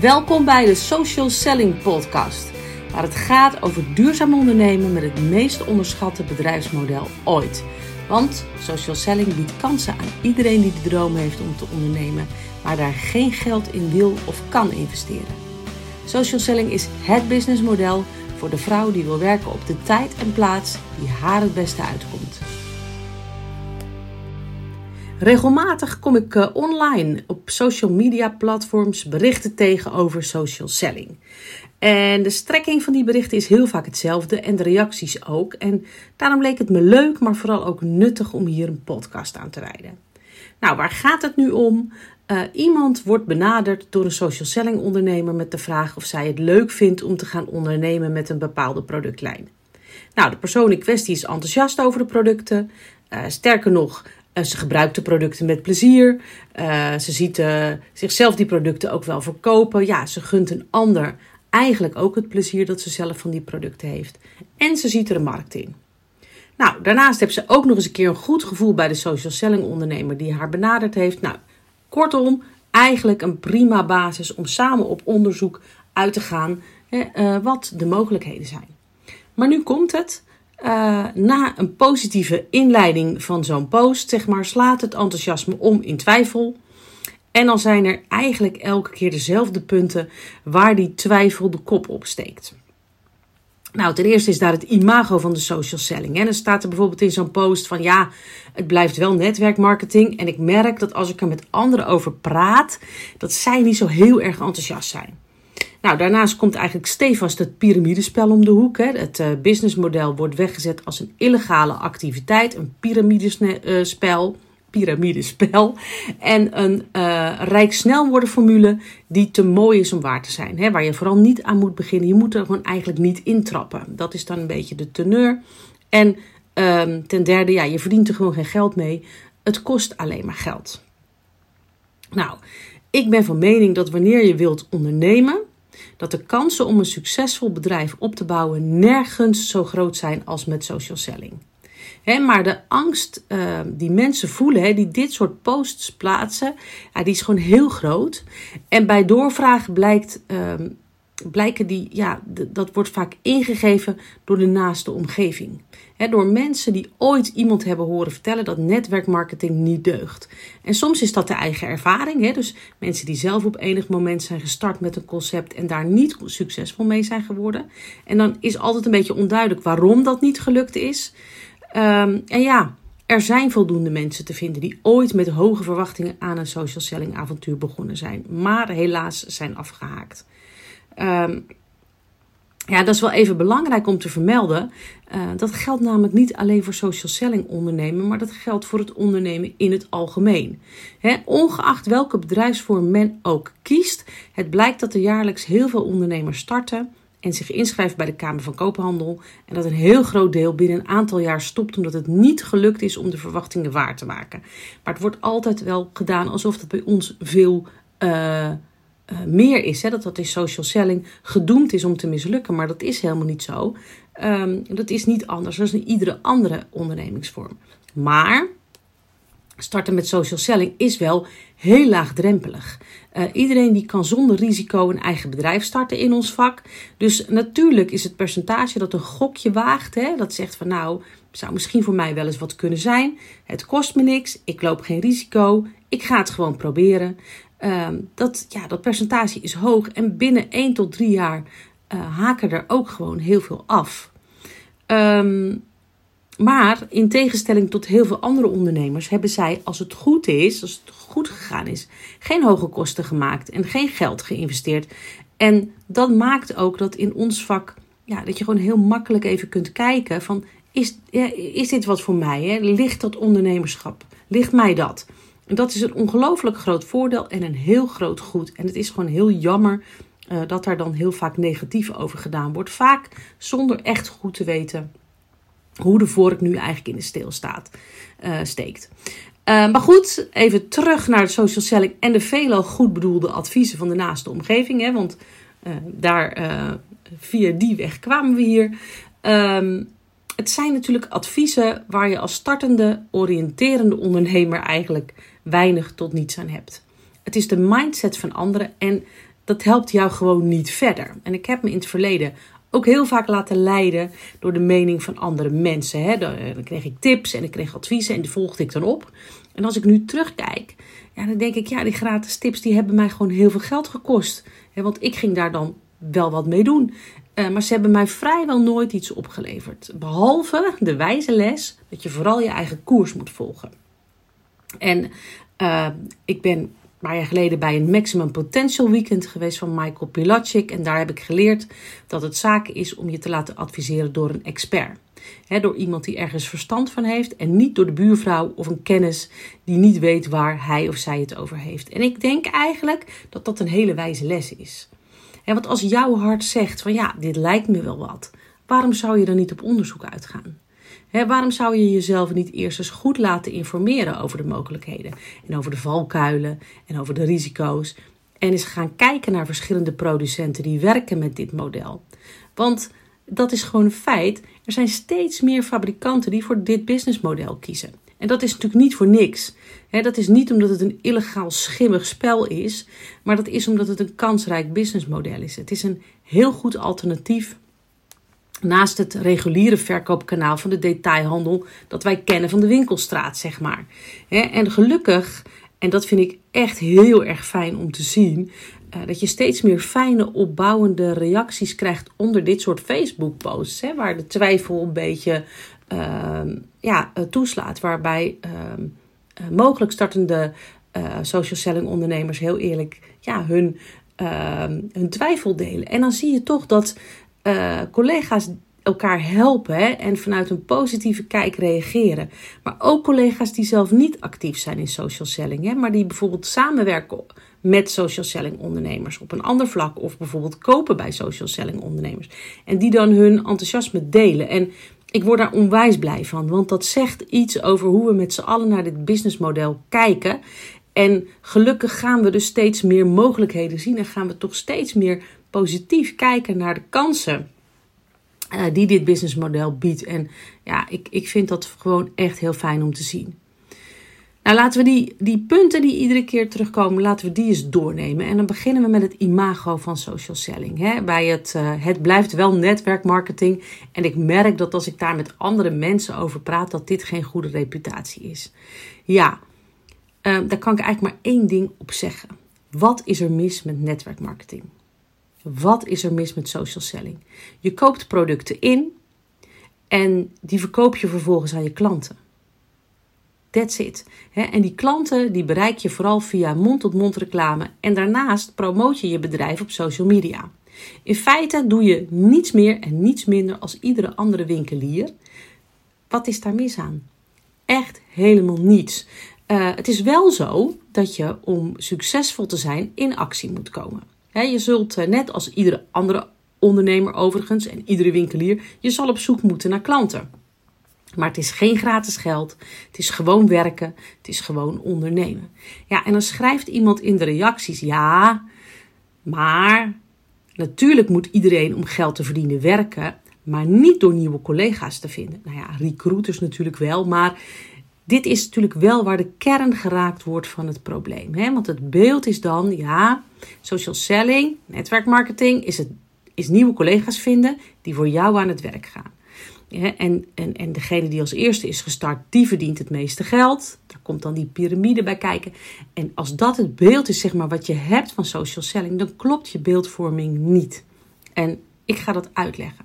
Welkom bij de Social Selling Podcast, waar het gaat over duurzaam ondernemen met het meest onderschatte bedrijfsmodel ooit. Want social selling biedt kansen aan iedereen die de droom heeft om te ondernemen, maar daar geen geld in wil of kan investeren. Social selling is het businessmodel voor de vrouw die wil werken op de tijd en plaats die haar het beste uitkomt. Regelmatig kom ik uh, online op social media platforms berichten tegen over social selling. En de strekking van die berichten is heel vaak hetzelfde en de reacties ook. En daarom leek het me leuk, maar vooral ook nuttig om hier een podcast aan te wijden. Nou, waar gaat het nu om? Uh, iemand wordt benaderd door een social selling ondernemer met de vraag of zij het leuk vindt om te gaan ondernemen met een bepaalde productlijn. Nou, de persoon in kwestie is enthousiast over de producten. Uh, sterker nog, ze gebruikt de producten met plezier. ze ziet zichzelf die producten ook wel verkopen. Ja, ze gunt een ander eigenlijk ook het plezier dat ze zelf van die producten heeft. En ze ziet er een markt in. Nou, daarnaast heeft ze ook nog eens een keer een goed gevoel bij de social selling ondernemer die haar benaderd heeft. Nou, kortom, eigenlijk een prima basis om samen op onderzoek uit te gaan hè, wat de mogelijkheden zijn. Maar nu komt het. Uh, na een positieve inleiding van zo'n post, zeg maar, slaat het enthousiasme om in twijfel. En dan zijn er eigenlijk elke keer dezelfde punten waar die twijfel de kop opsteekt. Nou, ten eerste is daar het imago van de social selling. En dan staat er bijvoorbeeld in zo'n post van ja, het blijft wel netwerkmarketing. En ik merk dat als ik er met anderen over praat, dat zij niet zo heel erg enthousiast zijn. Nou, daarnaast komt eigenlijk stevast het piramidespel om de hoek. Hè. Het uh, businessmodel wordt weggezet als een illegale activiteit, een piramidespel piramidespel. En een uh, rijk snel worden formule die te mooi is om waar te zijn. Hè, waar je vooral niet aan moet beginnen. Je moet er gewoon eigenlijk niet intrappen. Dat is dan een beetje de teneur. En um, ten derde, ja, je verdient er gewoon geen geld mee. Het kost alleen maar geld. Nou, ik ben van mening dat wanneer je wilt ondernemen, dat de kansen om een succesvol bedrijf op te bouwen nergens zo groot zijn als met social selling maar de angst uh, die mensen voelen, die dit soort posts plaatsen, ja, die is gewoon heel groot. En bij doorvragen blijkt, uh, blijken die, ja, dat wordt vaak ingegeven door de naaste omgeving. door mensen die ooit iemand hebben horen vertellen dat netwerkmarketing niet deugt. En soms is dat de eigen ervaring. Dus mensen die zelf op enig moment zijn gestart met een concept en daar niet succesvol mee zijn geworden. En dan is altijd een beetje onduidelijk waarom dat niet gelukt is. Um, en ja, er zijn voldoende mensen te vinden die ooit met hoge verwachtingen aan een social selling avontuur begonnen zijn, maar helaas zijn afgehaakt. Um, ja, dat is wel even belangrijk om te vermelden. Uh, dat geldt namelijk niet alleen voor social selling ondernemen, maar dat geldt voor het ondernemen in het algemeen. ongeacht welke bedrijfsvorm men ook kiest, het blijkt dat er jaarlijks heel veel ondernemers starten en zich inschrijft bij de Kamer van Koophandel. En dat een heel groot deel binnen een aantal jaar stopt omdat het niet gelukt is om de verwachtingen waar te maken. Maar het wordt altijd wel gedaan alsof het bij ons veel uh, uh, meer is. Hè? Dat dat in social selling gedoemd is om te mislukken. Maar dat is helemaal niet zo. Um, dat is niet anders dan in iedere andere ondernemingsvorm. Maar starten met social selling is wel heel laagdrempelig. Uh, iedereen die kan zonder risico een eigen bedrijf starten in ons vak. Dus natuurlijk is het percentage dat een gokje waagt, hè, dat zegt van nou, zou misschien voor mij wel eens wat kunnen zijn. Het kost me niks, ik loop geen risico, ik ga het gewoon proberen. Uh, dat, ja, dat percentage is hoog en binnen 1 tot 3 jaar uh, haken er ook gewoon heel veel af. Um, maar in tegenstelling tot heel veel andere ondernemers hebben zij, als het goed is, als het goed gegaan is, geen hoge kosten gemaakt en geen geld geïnvesteerd. En dat maakt ook dat in ons vak, ja, dat je gewoon heel makkelijk even kunt kijken van, is, is dit wat voor mij? Hè? Ligt dat ondernemerschap? Ligt mij dat? Dat is een ongelooflijk groot voordeel en een heel groot goed. En het is gewoon heel jammer uh, dat daar dan heel vaak negatief over gedaan wordt. Vaak zonder echt goed te weten hoe de vork nu eigenlijk in de steel staat, uh, steekt. Uh, maar goed, even terug naar de social selling en de veelal goed bedoelde adviezen van de naaste omgeving. Hè, want daar, via die weg kwamen we hier. Um, het zijn natuurlijk adviezen waar je als startende, oriënterende ondernemer eigenlijk weinig tot niets aan hebt. Het is de mindset van anderen en dat helpt jou gewoon niet verder. En ik heb me in het verleden ook heel vaak laten leiden door de mening van andere mensen. Hè. Dan kreeg ik tips en ik kreeg adviezen en die volgde ik dan op. En als ik nu terugkijk, ja, dan denk ik, ja, die gratis tips die hebben mij gewoon heel veel geld gekost. Want ik ging daar dan wel wat mee doen. Uh, maar ze hebben mij vrijwel nooit iets opgeleverd. Behalve de wijze les dat je vooral je eigen koers moet volgen. En uh, ik ben een paar jaar geleden bij een Maximum Potential Weekend geweest van Michael Pilacic. En daar heb ik geleerd dat het zaak is om je te laten adviseren door een expert. Door iemand die ergens verstand van heeft en niet door de buurvrouw of een kennis die niet weet waar hij of zij het over heeft. En ik denk eigenlijk dat dat een hele wijze les is. Want als jouw hart zegt van ja, dit lijkt me wel wat, waarom zou je dan niet op onderzoek uitgaan? Waarom zou je jezelf niet eerst eens goed laten informeren over de mogelijkheden en over de valkuilen en over de risico's en eens gaan kijken naar verschillende producenten die werken met dit model? Want dat is gewoon een feit. Er zijn steeds meer fabrikanten die voor dit businessmodel kiezen. En dat is natuurlijk niet voor niks. dat is niet omdat het een illegaal schimmig spel is, maar dat is omdat het een kansrijk businessmodel is. Het is een heel goed alternatief naast het reguliere verkoopkanaal van de detailhandel dat wij kennen van de winkelstraat, zeg maar. En gelukkig, en dat vind ik echt heel erg fijn om te zien, eh, dat je steeds meer fijne, opbouwende reacties krijgt onder dit soort Facebook-posts, waar de twijfel een beetje Ehm, ja, eh, toeslaat. Waarbij ehm, eh, mogelijk startende social selling ondernemers heel eerlijk ja, hun, ehm, hun twijfel delen. En dan zie je toch dat collega's elkaar helpen en vanuit een positieve kijk reageren. Maar ook collega's die zelf niet actief zijn in social selling, hè, maar die bijvoorbeeld samenwerken met social selling ondernemers op een ander vlak of bijvoorbeeld kopen bij social selling ondernemers en die dan hun enthousiasme delen. En ik word daar onwijs blij van, want dat zegt iets over hoe we met z'n allen naar dit businessmodel kijken. En gelukkig gaan we dus steeds meer mogelijkheden zien en gaan we toch steeds meer positief kijken naar de kansen uh, die dit businessmodel biedt. En ja, ik, ik vind dat gewoon echt heel fijn om te zien. Nou, laten we die, die punten die iedere keer terugkomen, laten we die eens doornemen. En dan beginnen we met het imago van social selling. Hè? Bij het, uh, het blijft wel netwerkmarketing. En ik merk dat als ik daar met andere mensen over praat, dat dit geen goede reputatie is. Ja, uh, daar kan ik eigenlijk maar één ding op zeggen. Wat is er mis met netwerkmarketing? Wat is er mis met social selling? Je koopt producten in en die verkoop je vervolgens aan je klanten. That's it. en die klanten die bereik je vooral via mond-tot-mond reclame en daarnaast promoot je je bedrijf op social media. In feite doe je niets meer en niets minder als iedere andere winkelier. Wat is daar mis aan? Echt helemaal niets. Uh, het is wel zo dat je om succesvol te zijn in actie moet komen. Je zult uh, net als iedere andere ondernemer overigens en iedere winkelier, je zal op zoek moeten naar klanten. Maar het is geen gratis geld. Het is gewoon werken. Het is gewoon ondernemen. Ja, en dan schrijft iemand in de reacties: ja, maar natuurlijk moet iedereen om geld te verdienen werken. Maar niet door nieuwe collega's te vinden. Nou ja, recruiters natuurlijk wel. Maar dit is natuurlijk wel waar de kern geraakt wordt van het probleem. Hè? Want het beeld is dan: ja, social selling, netwerkmarketing is, het, is nieuwe collega's vinden die voor jou aan het werk gaan en, en, en degene die als eerste is gestart, die verdient het meeste geld. Daar komt dan die piramide bij kijken. En als dat het beeld is, zeg maar, wat je hebt van social selling, dan klopt je beeldvorming niet. En ik ga dat uitleggen.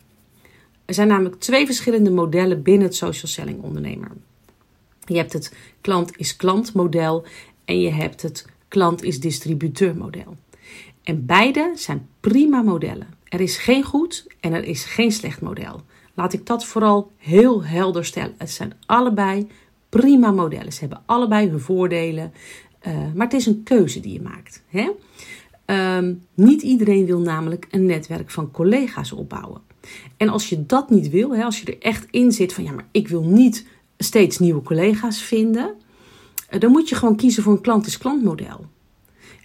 Er zijn namelijk twee verschillende modellen binnen het social selling ondernemer. Je hebt het klant is klant model en je hebt het klant is distributeur model. En beide zijn prima modellen. Er is geen goed en er is geen slecht model. Laat ik dat vooral heel helder stellen. Het zijn allebei prima modellen. Ze hebben allebei hun voordelen. Uh, maar het is een keuze die je maakt. Hè? Um, niet iedereen wil namelijk een netwerk van collega's opbouwen. En als je dat niet wil, hè, als je er echt in zit van ja, maar ik wil niet steeds nieuwe collega's vinden, uh, dan moet je gewoon kiezen voor een klant-is-klant model.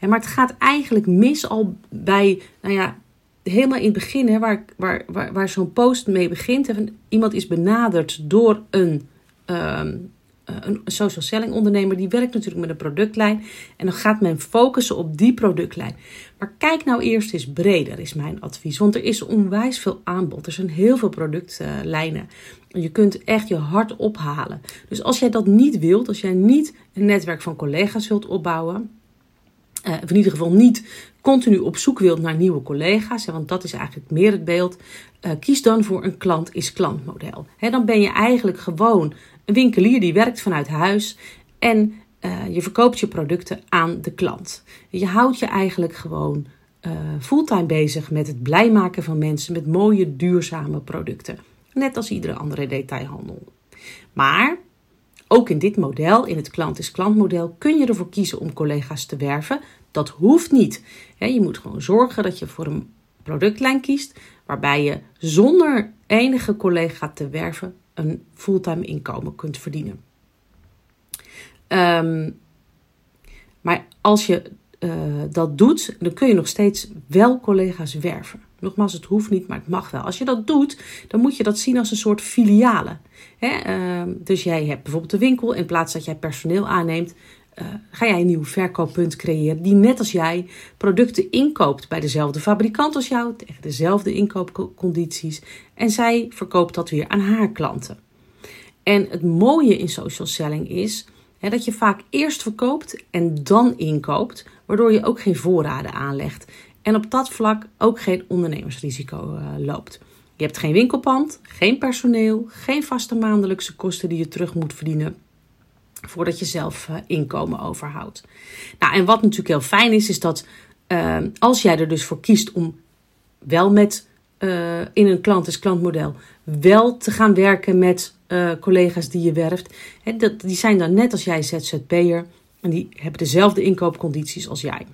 maar het gaat eigenlijk mis al bij, nou ja, helemaal in het begin, waar, waar, waar, waar zo'n post mee begint. Iemand is benaderd door een, um, een social selling ondernemer die werkt natuurlijk met een productlijn. En dan gaat men focussen op die productlijn. Maar kijk nou eerst eens breder, is mijn advies. Want er is onwijs veel aanbod. Er zijn heel veel productlijnen. Je kunt echt je hart ophalen. Dus als jij dat niet wilt, als jij niet een netwerk van collega's wilt opbouwen. Uh, of in ieder geval niet continu op zoek wilt naar nieuwe collega's, want dat is eigenlijk meer het beeld. Uh, kies dan voor een klant is klant model. dan ben je eigenlijk gewoon een winkelier die werkt vanuit huis en uh, je verkoopt je producten aan de klant. Je houdt je eigenlijk gewoon uh, fulltime bezig met het blij maken van mensen met mooie, duurzame producten. Net als iedere andere detailhandel. Maar ook in dit model, in het klant-is-klant model, kun je ervoor kiezen om collega's te werven. Dat hoeft niet. Je moet gewoon zorgen dat je voor een productlijn kiest waarbij je zonder enige collega te werven een fulltime inkomen kunt verdienen. Um, maar als je uh, dat doet, dan kun je nog steeds wel collega's werven. Nogmaals, het hoeft niet, maar het mag wel. Als je dat doet, dan moet je dat zien als een soort filialen. Hè? Uh, dus jij hebt bijvoorbeeld de winkel. In plaats dat jij personeel aanneemt, uh, ga jij een nieuw verkooppunt creëren. Die net als jij producten inkoopt bij dezelfde fabrikant als jou. Tegen dezelfde inkoopcondities. En zij verkoopt dat weer aan haar klanten. En het mooie in social selling is dat je vaak eerst verkoopt en dan inkoopt, waardoor je ook geen voorraden aanlegt. En op dat vlak ook geen ondernemersrisico uh, loopt. Je hebt geen winkelpand, geen personeel, geen vaste maandelijkse kosten die je terug moet verdienen voordat je zelf uh, inkomen overhoudt. Nou, en wat natuurlijk heel fijn is, is dat uh, als jij er dus voor kiest om wel met uh, in een klant-is-klant model wel te gaan werken met collega's die je werft. Dat, die zijn dan net als jij ZZP'er en die hebben dezelfde inkoopcondities als jij.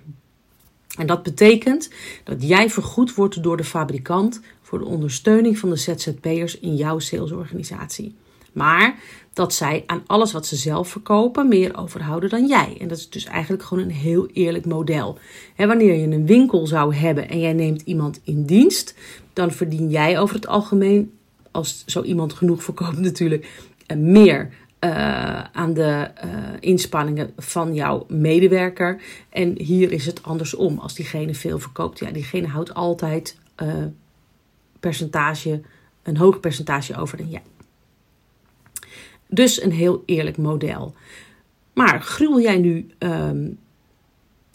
En dat betekent dat jij vergoed wordt door de fabrikant voor de ondersteuning van de ZZP'ers in jouw salesorganisatie. Maar dat zij aan alles wat ze zelf verkopen meer overhouden dan jij. En dat is dus eigenlijk gewoon een heel eerlijk model. Wanneer je een winkel zou hebben en jij neemt iemand in dienst, dan verdien jij over het algemeen als zo iemand genoeg verkoopt natuurlijk, uh, meer uh, aan de uh, inspanningen van jouw medewerker. En hier is het andersom. Als diegene veel verkoopt, ja, diegene houdt altijd percentage, een hoog percentage over dan jij. Dus een heel eerlijk model. Maar gruwel jij nu um,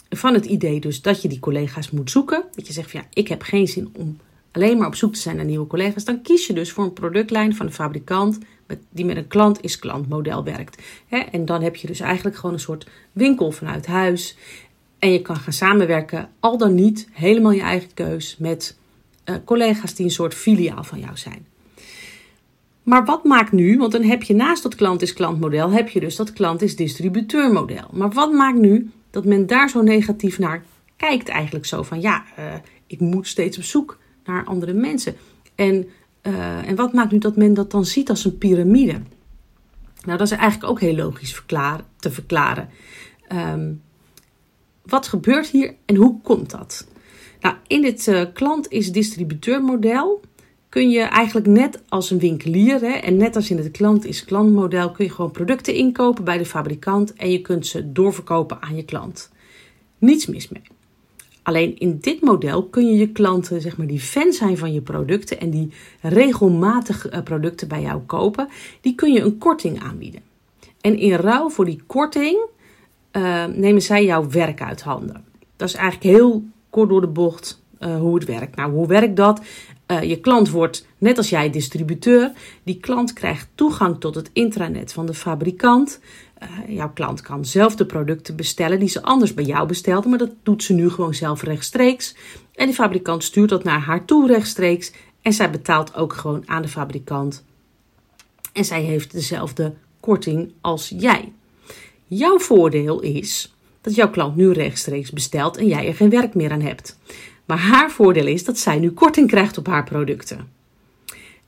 van het idee dus dat je die collega's moet zoeken? Dat je zegt van ja, ik heb geen zin om alleen maar op zoek te zijn naar nieuwe collega's, dan kies je dus voor een productlijn van een fabrikant die met een klant-is-klant model werkt. En dan heb je dus eigenlijk gewoon een soort winkel vanuit huis. En je kan gaan samenwerken, al dan niet, helemaal je eigen keus, met uh, collega's die een soort filiaal van jou zijn. Maar wat maakt nu, want dan heb je naast dat klant-is-klant model, heb je dus dat klant-is-distributeur model. Maar wat maakt nu dat men daar zo negatief naar kijkt eigenlijk zo van, ja, uh, ik moet steeds op zoek naar andere mensen. En, uh, en wat maakt nu dat men dat dan ziet als een piramide? Nou, dat is eigenlijk ook heel logisch te verklaren. Um, wat gebeurt hier en hoe komt dat? Nou, in dit uh, klant is distributeur model kun je eigenlijk net als een winkelier hè, en net als in het klant is klantmodel kun je gewoon producten inkopen bij de fabrikant en je kunt ze doorverkopen aan je klant. Niets mis mee. Alleen in dit model kun je je klanten, zeg maar, die fan zijn van je producten en die regelmatig eh, producten bij jou kopen, die kun je een korting aanbieden. En in ruil voor die korting uh, nemen zij jouw werk uit handen. Dat is eigenlijk heel kort door de bocht uh, hoe het werkt. Nou, hoe werkt dat? Uh, je klant wordt, net als jij, distributeur. Die klant krijgt toegang tot het intranet van de fabrikant. Uh, jouw klant kan zelf de producten bestellen die ze anders bij jou bestelde, maar dat doet ze nu gewoon zelf rechtstreeks. En die fabrikant stuurt dat naar haar toe rechtstreeks en zij betaalt ook gewoon aan de fabrikant. En zij heeft dezelfde korting als jij. Jouw voordeel is dat jouw klant nu rechtstreeks bestelt en jij er geen werk meer aan hebt. Maar haar voordeel is dat zij nu korting krijgt op haar producten.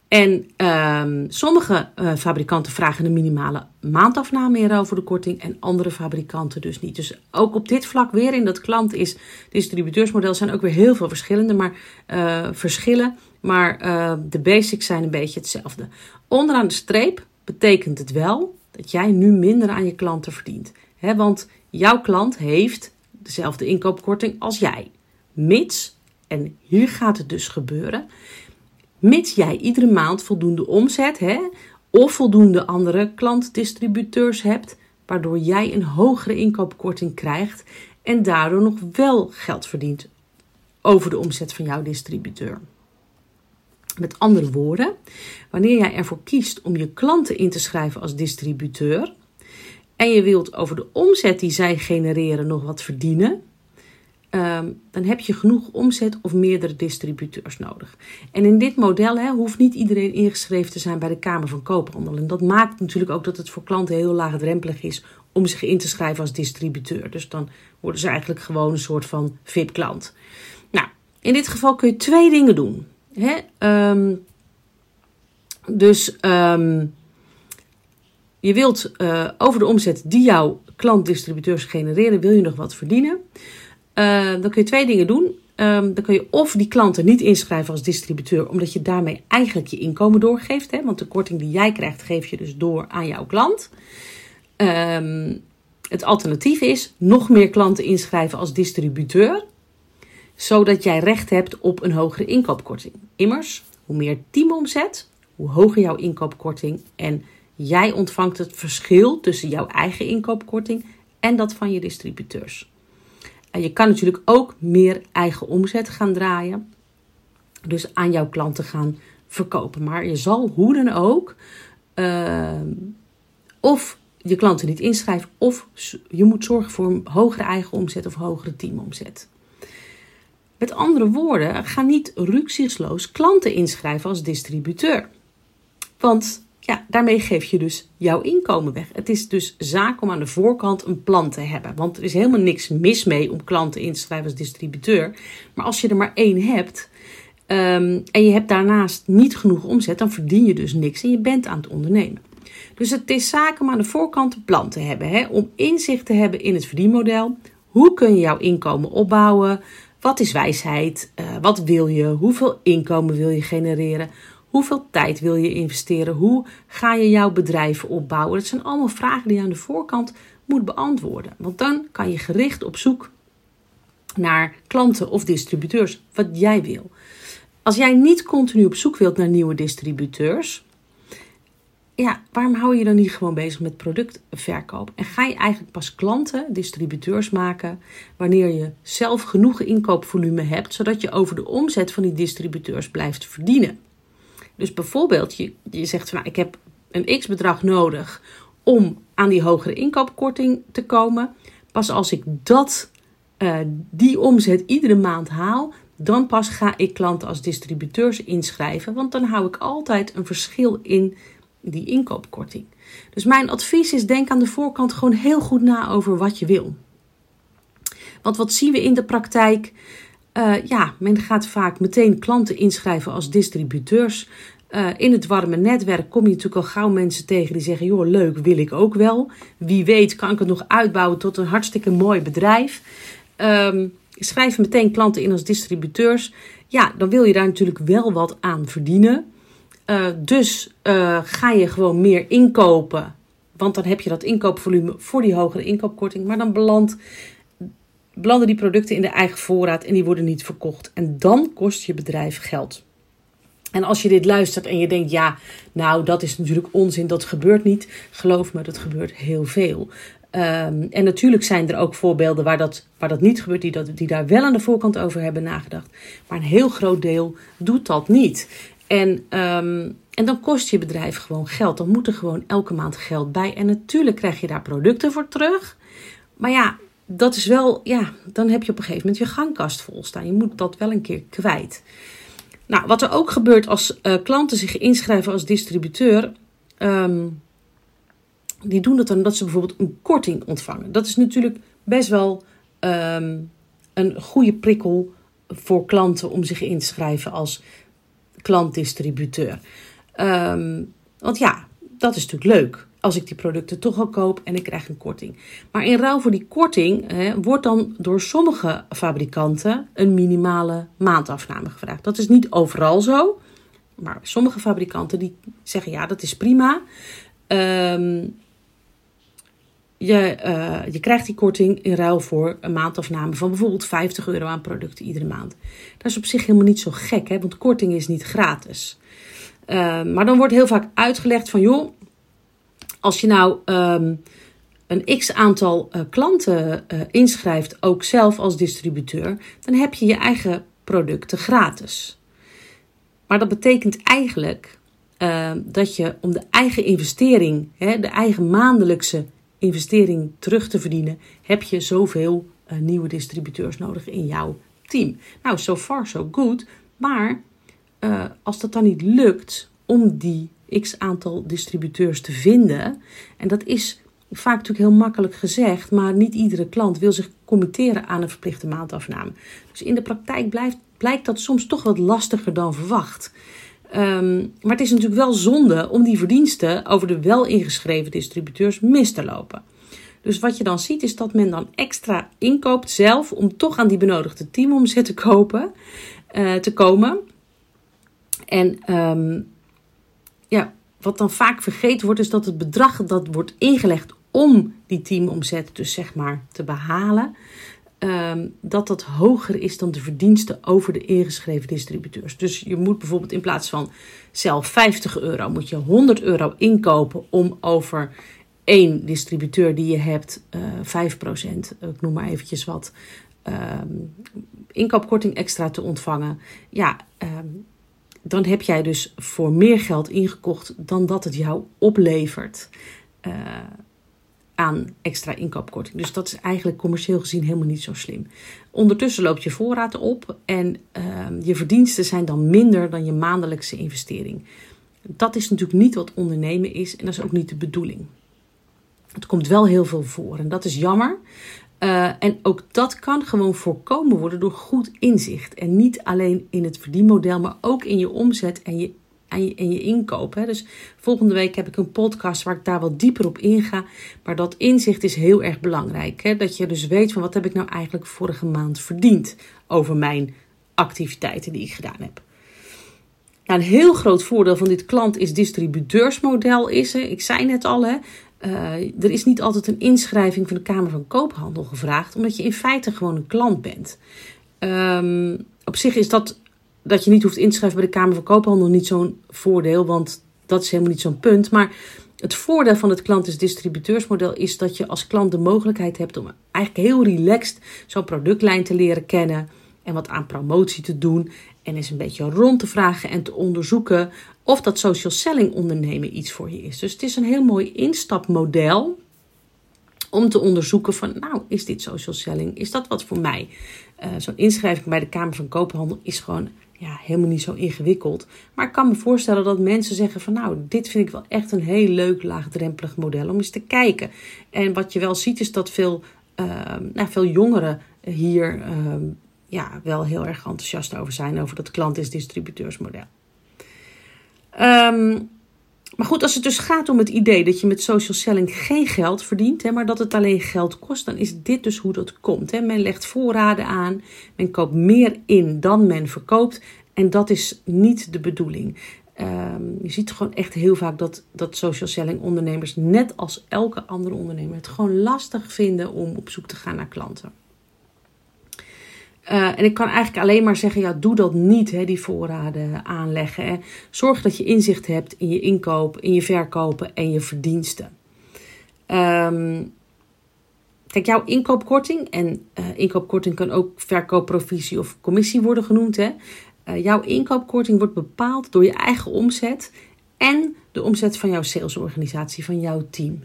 En um, sommige uh, fabrikanten vragen een minimale maandafname meer over de korting en andere fabrikanten dus niet. Dus ook op dit vlak weer in dat klant is distributeursmodel zijn ook weer heel veel verschillende maar, uh, verschillen. Maar uh, de basics zijn een beetje hetzelfde. Onderaan de streep betekent het wel dat jij nu minder aan je klanten verdient. He, want jouw klant heeft dezelfde inkoopkorting als jij. Mits, en hier gaat het dus gebeuren, mits jij iedere maand voldoende omzet hè, of voldoende andere klantdistributeurs hebt, waardoor jij een hogere inkoopkorting krijgt en daardoor nog wel geld verdient over de omzet van jouw distributeur. Met andere woorden, wanneer jij ervoor kiest om je klanten in te schrijven als distributeur en je wilt over de omzet die zij genereren nog wat verdienen, ehm, dan heb je genoeg omzet of meerdere distributeurs nodig. En in dit model hoeft niet iedereen ingeschreven te zijn bij de Kamer van Koophandel. En dat maakt natuurlijk ook dat het voor klanten heel laagdrempelig is om zich in te schrijven als distributeur. Dus dan worden ze eigenlijk gewoon een soort van VIP-klant. Nou, in dit geval kun je twee dingen doen. Ehm, dus um, je wilt uh, over de omzet die jouw klantdistributeurs genereren, wil je nog wat verdienen. Uh, dan kun je twee dingen doen. Um, dan kun je of die klanten niet inschrijven als distributeur, omdat je daarmee eigenlijk je inkomen doorgeeft. Hè? Want de korting die jij krijgt, geef je dus door aan jouw klant. Um, het alternatief is nog meer klanten inschrijven als distributeur, zodat jij recht hebt op een hogere inkoopkorting. Immers, hoe meer teamomzet, hoe hoger jouw inkoopkorting en jij ontvangt het verschil tussen jouw eigen inkoopkorting en dat van je distributeurs. En je kan natuurlijk ook meer eigen omzet gaan draaien, dus aan jouw klanten gaan verkopen. Maar je zal hoe dan ook uh, of je klanten niet inschrijft of je moet zorgen voor een hogere eigen omzet of hogere teamomzet. Met andere woorden, ga niet rücksichtsloos klanten inschrijven als distributeur. Want ja, daarmee geef je dus jouw inkomen weg. Het is dus zaak om aan de voorkant een plan te hebben. Want er is helemaal niks mis mee om klanten in te schrijven als distributeur. Maar als je er maar één hebt um, en je hebt daarnaast niet genoeg omzet, dan verdien je dus niks en je bent aan het ondernemen. Dus het is zaak om aan de voorkant een plan te hebben. Hè? Om inzicht te hebben in het verdienmodel. Hoe kun je jouw inkomen opbouwen? Wat is wijsheid? Uh, wat wil je? Hoeveel inkomen wil je genereren? Hoeveel tijd wil je investeren? Hoe ga je jouw bedrijf opbouwen? Dat zijn allemaal vragen die je aan de voorkant moet beantwoorden. Want dan kan je gericht op zoek naar klanten of distributeurs, wat jij wil. Als jij niet continu op zoek wilt naar nieuwe distributeurs, ja, waarom hou je dan niet gewoon bezig met productverkoop? En ga je eigenlijk pas klanten, distributeurs maken wanneer je zelf genoeg inkoopvolume hebt, zodat je over de omzet van die distributeurs blijft verdienen? Dus bijvoorbeeld, je, je zegt van nou, ik heb een x bedrag nodig om aan die hogere inkoopkorting te komen. Pas als ik dat, uh, die omzet iedere maand haal, dan pas ga ik klanten als distributeurs inschrijven. Want dan hou ik altijd een verschil in die inkoopkorting. Dus mijn advies is: denk aan de voorkant gewoon heel goed na over wat je wil. Want wat zien we in de praktijk? Uh, ja, men gaat vaak meteen klanten inschrijven als distributeurs. Uh, in het warme netwerk kom je natuurlijk al gauw mensen tegen die zeggen: joh, leuk, wil ik ook wel. Wie weet, kan ik het nog uitbouwen tot een hartstikke mooi bedrijf. Um, schrijf meteen klanten in als distributeurs. Ja, dan wil je daar natuurlijk wel wat aan verdienen. Uh, dus ga je gewoon meer inkopen. Want dan heb je dat inkoopvolume voor die hogere inkoopkorting. Maar dan belandt belanden die producten in de eigen voorraad en die worden niet verkocht. En dan kost je bedrijf geld. En als je dit luistert en je denkt, ja, nou, dat is natuurlijk onzin, dat gebeurt niet. Geloof me, dat gebeurt heel veel. Um, en natuurlijk zijn er ook voorbeelden waar dat, waar dat niet gebeurt, die, dat, die daar wel aan de voorkant over hebben nagedacht. Maar een heel groot deel doet dat niet. En, um, en dan kost je bedrijf gewoon geld. Dan moet er gewoon elke maand geld bij. En natuurlijk krijg je daar producten voor terug. Maar ja, dat is wel, ja, dan heb je op een gegeven moment je gangkast vol staan. Je moet dat wel een keer kwijt. Nou, wat er ook gebeurt als uh, klanten zich inschrijven als distributeur, um, die doen dat dan dat ze bijvoorbeeld een korting ontvangen. Dat is natuurlijk best wel um, een goede prikkel voor klanten om zich in te schrijven als klantdistributeur. Um, want ja, dat is natuurlijk leuk als ik die producten toch al koop en ik krijg een korting. Maar in ruil voor die korting hè, wordt dan door sommige fabrikanten een minimale maandafname gevraagd. Dat is niet overal zo, maar sommige fabrikanten die zeggen ja, dat is prima. Um, je, eh, je krijgt die korting in ruil voor een maandafname van bijvoorbeeld 50 euro aan producten iedere maand. Dat is op zich helemaal niet zo gek, hè, want korting is niet gratis. Uh, maar dan wordt heel vaak uitgelegd van joh, als je nou um, een x aantal uh, klanten uh, inschrijft, ook zelf als distributeur, dan heb je je eigen producten gratis. Maar dat betekent eigenlijk uh, dat je om de eigen investering, hè, de eigen maandelijkse investering terug te verdienen, heb je zoveel uh, nieuwe distributeurs nodig in jouw team. Nou, so far so good. Maar als dat dan niet lukt om die x aantal distributeurs te vinden, en dat is vaak natuurlijk heel makkelijk gezegd, maar niet iedere klant wil zich committeren aan een verplichte maandafname. Dus in de praktijk blijft, blijkt dat soms toch wat lastiger dan verwacht. Um, maar het is natuurlijk wel zonde om die verdiensten over de wel ingeschreven distributeurs mis te lopen. Dus wat je dan ziet is dat men dan extra inkoopt zelf om toch aan die benodigde teamomzet te kopen, uh, te komen. En um, ja, wat dan vaak vergeten wordt, is dat het bedrag dat wordt ingelegd om die teamomzet dus zeg maar te behalen, um, dat dat hoger is dan de verdiensten over de ingeschreven distributeurs. Dus je moet bijvoorbeeld in plaats van zelf 50 euro, moet je 100 euro inkopen om over één distributeur die je hebt, uh, 5%, ik noem maar eventjes wat, um, inkoopkorting extra te ontvangen. Ja, um, dan heb jij dus voor meer geld ingekocht dan dat het jou oplevert. Uh, aan extra inkoopkorting. Dus dat is eigenlijk commercieel gezien helemaal niet zo slim. Ondertussen loopt je voorraad op en uh, je verdiensten zijn dan minder dan je maandelijkse investering. Dat is natuurlijk niet wat ondernemen is en dat is ook niet de bedoeling. Het komt wel heel veel voor en dat is jammer. Uh, en ook dat kan gewoon voorkomen worden door goed inzicht. En niet alleen in het verdienmodel, maar ook in je omzet en je en je, en je inkoop. Hè. Dus volgende week heb ik een podcast waar ik daar wat dieper op inga. Maar dat inzicht is heel erg belangrijk. Hè. Dat je dus weet van wat heb ik nou eigenlijk vorige maand verdiend over mijn activiteiten die ik gedaan heb. Nou, een heel groot voordeel van dit klant is distributeursmodel is. Hè. Ik zei net al, hè, uh, er is niet altijd een inschrijving van de Kamer van Koophandel gevraagd, omdat je in feite gewoon een klant bent. Um, op zich is dat dat je niet hoeft inschrijven bij de Kamer van Koophandel niet zo'n voordeel, want dat is helemaal niet zo'n punt. Maar het voordeel van het klant-is-distributeursmodel is dat je als klant de mogelijkheid hebt om eigenlijk heel relaxed zo'n productlijn te leren kennen en wat aan promotie te doen. En eens een beetje rond te vragen en te onderzoeken of dat social selling ondernemen iets voor je is. Dus het is een heel mooi instapmodel om te onderzoeken van, nou, is dit social selling? Is dat wat voor mij? Uh, Zo'n inschrijving bij de Kamer van Koophandel is gewoon ja, helemaal niet zo ingewikkeld. Maar ik kan me voorstellen dat mensen zeggen van nou, dit vind ik wel echt een heel leuk laagdrempelig model om eens te kijken. En wat je wel ziet is dat veel, uh, nou, veel jongeren hier uh, ja, wel heel erg enthousiast over zijn over dat klant is distributeursmodel. Um, maar goed, als het dus gaat om het idee dat je met social selling geen geld verdient, hè, maar dat het alleen geld kost, dan is dit dus hoe dat komt. Hè. Men legt voorraden aan, men koopt meer in dan men verkoopt. En dat is niet de bedoeling. Um, je ziet gewoon echt heel vaak dat, dat social selling ondernemers, net als elke andere ondernemer, het gewoon lastig vinden om op zoek te gaan naar klanten. Uh, en ik kan eigenlijk alleen maar zeggen, ja, doe dat niet, hè, die voorraden aanleggen. Zorg dat je inzicht hebt in je inkoop, in je verkopen en je verdiensten. Um, kijk, jouw inkoopkorting, en uh, inkoopkorting kan ook verkoopprovisie of commissie worden genoemd. Hè. Uh, jouw inkoopkorting wordt bepaald door je eigen omzet en de omzet van jouw salesorganisatie, van jouw team.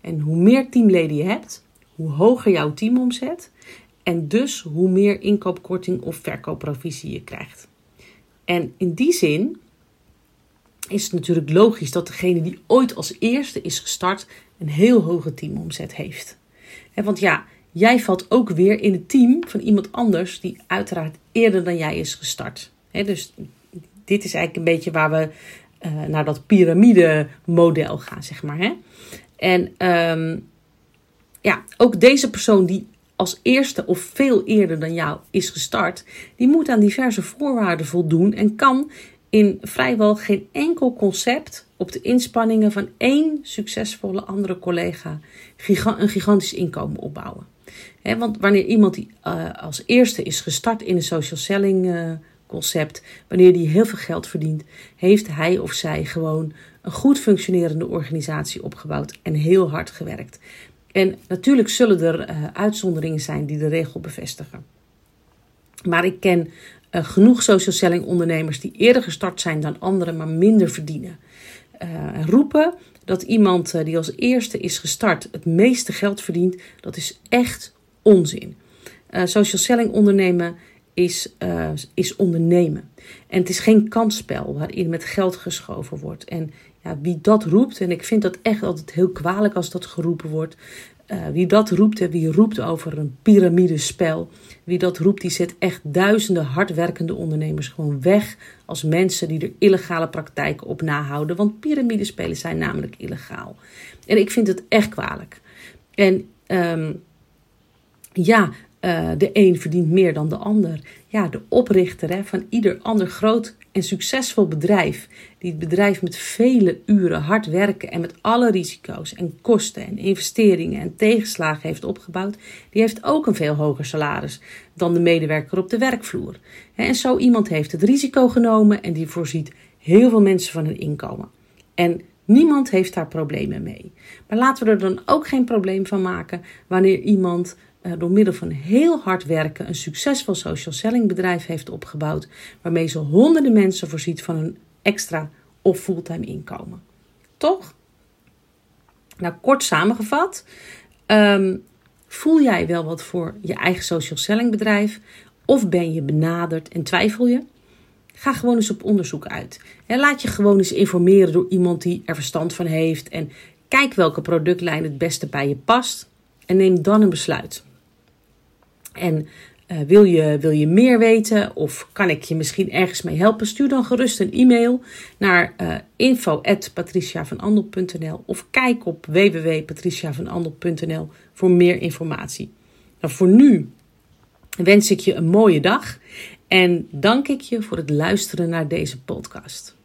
En hoe meer teamleden je hebt, hoe hoger jouw teamomzet en dus hoe meer inkoopkorting of verkoopprovisie je krijgt. En in die zin is het natuurlijk logisch dat degene die ooit als eerste is gestart een heel hoge teamomzet heeft. want ja, jij valt ook weer in het team van iemand anders die uiteraard eerder dan jij is gestart. dus dit is eigenlijk een beetje waar we uh, naar dat piramide-model gaan, zeg maar. En um, ja, ook deze persoon die als eerste of veel eerder dan jou is gestart, die moet aan diverse voorwaarden voldoen en kan in vrijwel geen enkel concept op de inspanningen van één succesvolle andere collega een gigantisch inkomen opbouwen. want wanneer iemand die uh, als eerste is gestart in een social selling uh, concept, wanneer die heel veel geld verdient, heeft hij of zij gewoon een goed functionerende organisatie opgebouwd en heel hard gewerkt. En natuurlijk zullen er uh, uitzonderingen zijn die de regel bevestigen. Maar ik ken uh, genoeg social selling ondernemers die eerder gestart zijn dan anderen, maar minder verdienen. Uh, roepen dat iemand die als eerste is gestart het meeste geld verdient, dat is echt onzin. social selling ondernemen is, is ondernemen. En het is geen kansspel waarin met geld geschoven wordt. En ja, wie dat roept, en ik vind dat echt altijd heel kwalijk als dat geroepen wordt. Uh, wie dat roept en wie roept over een piramidespel, wie dat roept, die zet echt duizenden hardwerkende ondernemers gewoon weg als mensen die er illegale praktijken op nahouden. Want piramidespelen zijn namelijk illegaal. En ik vind het echt kwalijk. En um, ja, uh, de een verdient meer dan de ander. Ja, de oprichter hè, van ieder ander groot en succesvol bedrijf, die het bedrijf met vele uren hard werken en met alle risico's en kosten en investeringen en tegenslagen heeft opgebouwd, die heeft ook een veel hoger salaris dan de medewerker op de werkvloer. En zo iemand heeft het risico genomen en die voorziet heel veel mensen van hun inkomen. En niemand heeft daar problemen mee. Maar laten we er dan ook geen probleem van maken wanneer iemand door middel van heel hard werken een succesvol social selling bedrijf heeft opgebouwd, waarmee ze honderden mensen voorziet van een extra of fulltime inkomen. Toch? Nou, kort samengevat, um, voel jij wel wat voor je eigen social selling bedrijf? Of ben je benaderd en twijfel je? Ga gewoon eens op onderzoek uit. En laat je gewoon eens informeren door iemand die er verstand van heeft. En kijk welke productlijn het beste bij je past. En neem dan een besluit. En uh, wil, je, wil je meer weten of kan ik je misschien ergens mee helpen? Stuur dan gerust een e-mail naar uh, info.patriciavanandel.nl of kijk op www.patriciavanandel.nl voor meer informatie. Nou, voor nu wens ik je een mooie dag en dank ik je voor het luisteren naar deze podcast.